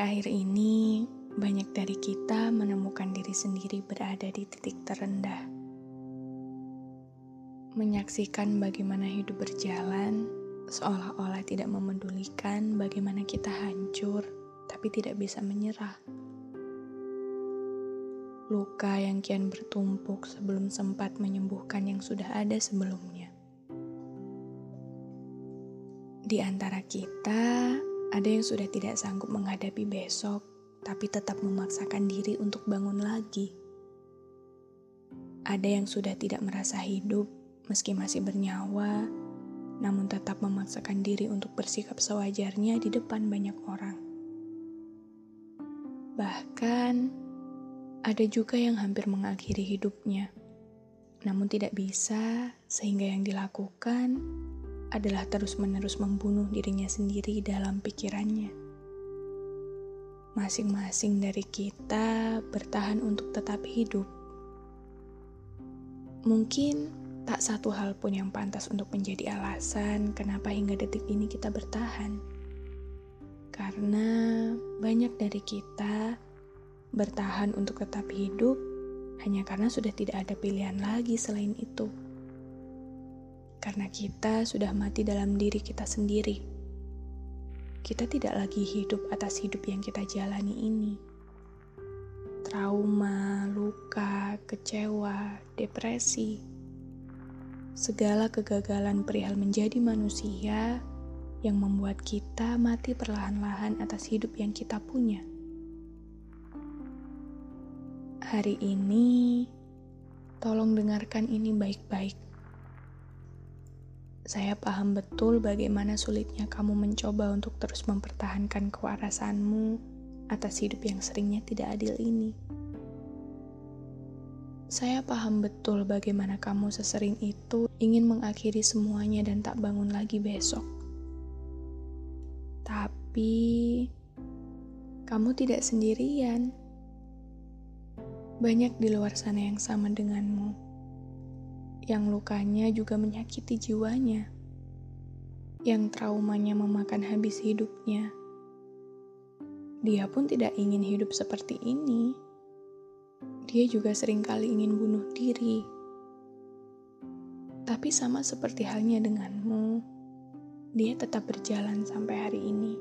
Akhir-akhir ini, banyak dari kita menemukan diri sendiri berada di titik terendah. Menyaksikan bagaimana hidup berjalan, seolah-olah tidak memedulikan bagaimana kita hancur, tapi tidak bisa menyerah. Luka yang kian bertumpuk sebelum sempat menyembuhkan yang sudah ada sebelumnya. Di antara kita, ada yang sudah tidak sanggup menghadapi besok, tapi tetap memaksakan diri untuk bangun lagi. Ada yang sudah tidak merasa hidup meski masih bernyawa, namun tetap memaksakan diri untuk bersikap sewajarnya di depan banyak orang. Bahkan, ada juga yang hampir mengakhiri hidupnya, namun tidak bisa, sehingga yang dilakukan adalah terus-menerus membunuh dirinya sendiri dalam pikirannya. Masing-masing dari kita bertahan untuk tetap hidup. Mungkin tak satu hal pun yang pantas untuk menjadi alasan kenapa hingga detik ini kita bertahan. Karena banyak dari kita bertahan untuk tetap hidup hanya karena sudah tidak ada pilihan lagi selain itu karena kita sudah mati dalam diri kita sendiri. Kita tidak lagi hidup atas hidup yang kita jalani ini. Trauma, luka, kecewa, depresi, segala kegagalan perihal menjadi manusia yang membuat kita mati perlahan-lahan atas hidup yang kita punya. Hari ini, tolong dengarkan ini baik-baik saya paham betul bagaimana sulitnya kamu mencoba untuk terus mempertahankan kewarasanmu atas hidup yang seringnya tidak adil ini. Saya paham betul bagaimana kamu sesering itu ingin mengakhiri semuanya dan tak bangun lagi besok. Tapi, kamu tidak sendirian. Banyak di luar sana yang sama denganmu yang lukanya juga menyakiti jiwanya, yang traumanya memakan habis hidupnya. Dia pun tidak ingin hidup seperti ini. Dia juga sering kali ingin bunuh diri. Tapi sama seperti halnya denganmu, dia tetap berjalan sampai hari ini.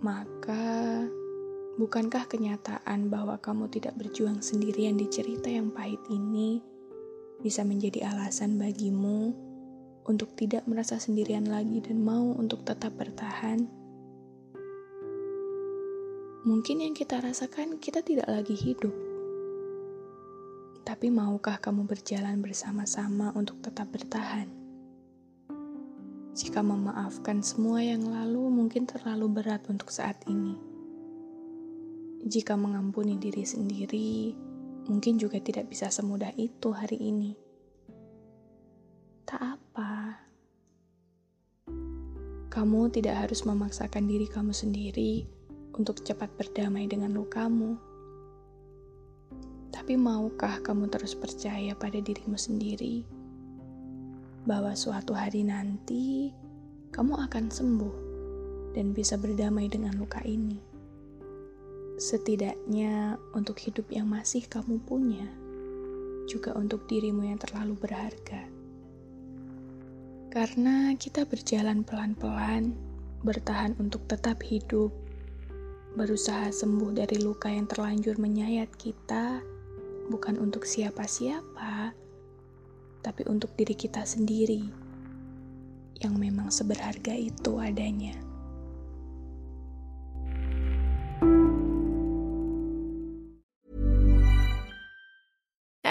Maka, bukankah kenyataan bahwa kamu tidak berjuang sendirian di cerita yang pahit ini bisa menjadi alasan bagimu untuk tidak merasa sendirian lagi dan mau untuk tetap bertahan. Mungkin yang kita rasakan kita tidak lagi hidup. Tapi maukah kamu berjalan bersama-sama untuk tetap bertahan? Jika memaafkan semua yang lalu mungkin terlalu berat untuk saat ini. Jika mengampuni diri sendiri, mungkin juga tidak bisa semudah itu hari ini. Tak apa, kamu tidak harus memaksakan diri kamu sendiri untuk cepat berdamai dengan lukamu. Tapi maukah kamu terus percaya pada dirimu sendiri bahwa suatu hari nanti kamu akan sembuh dan bisa berdamai dengan luka ini? Setidaknya untuk hidup yang masih kamu punya, juga untuk dirimu yang terlalu berharga. Karena kita berjalan pelan-pelan, bertahan untuk tetap hidup, berusaha sembuh dari luka yang terlanjur menyayat kita, bukan untuk siapa-siapa, tapi untuk diri kita sendiri yang memang seberharga itu adanya.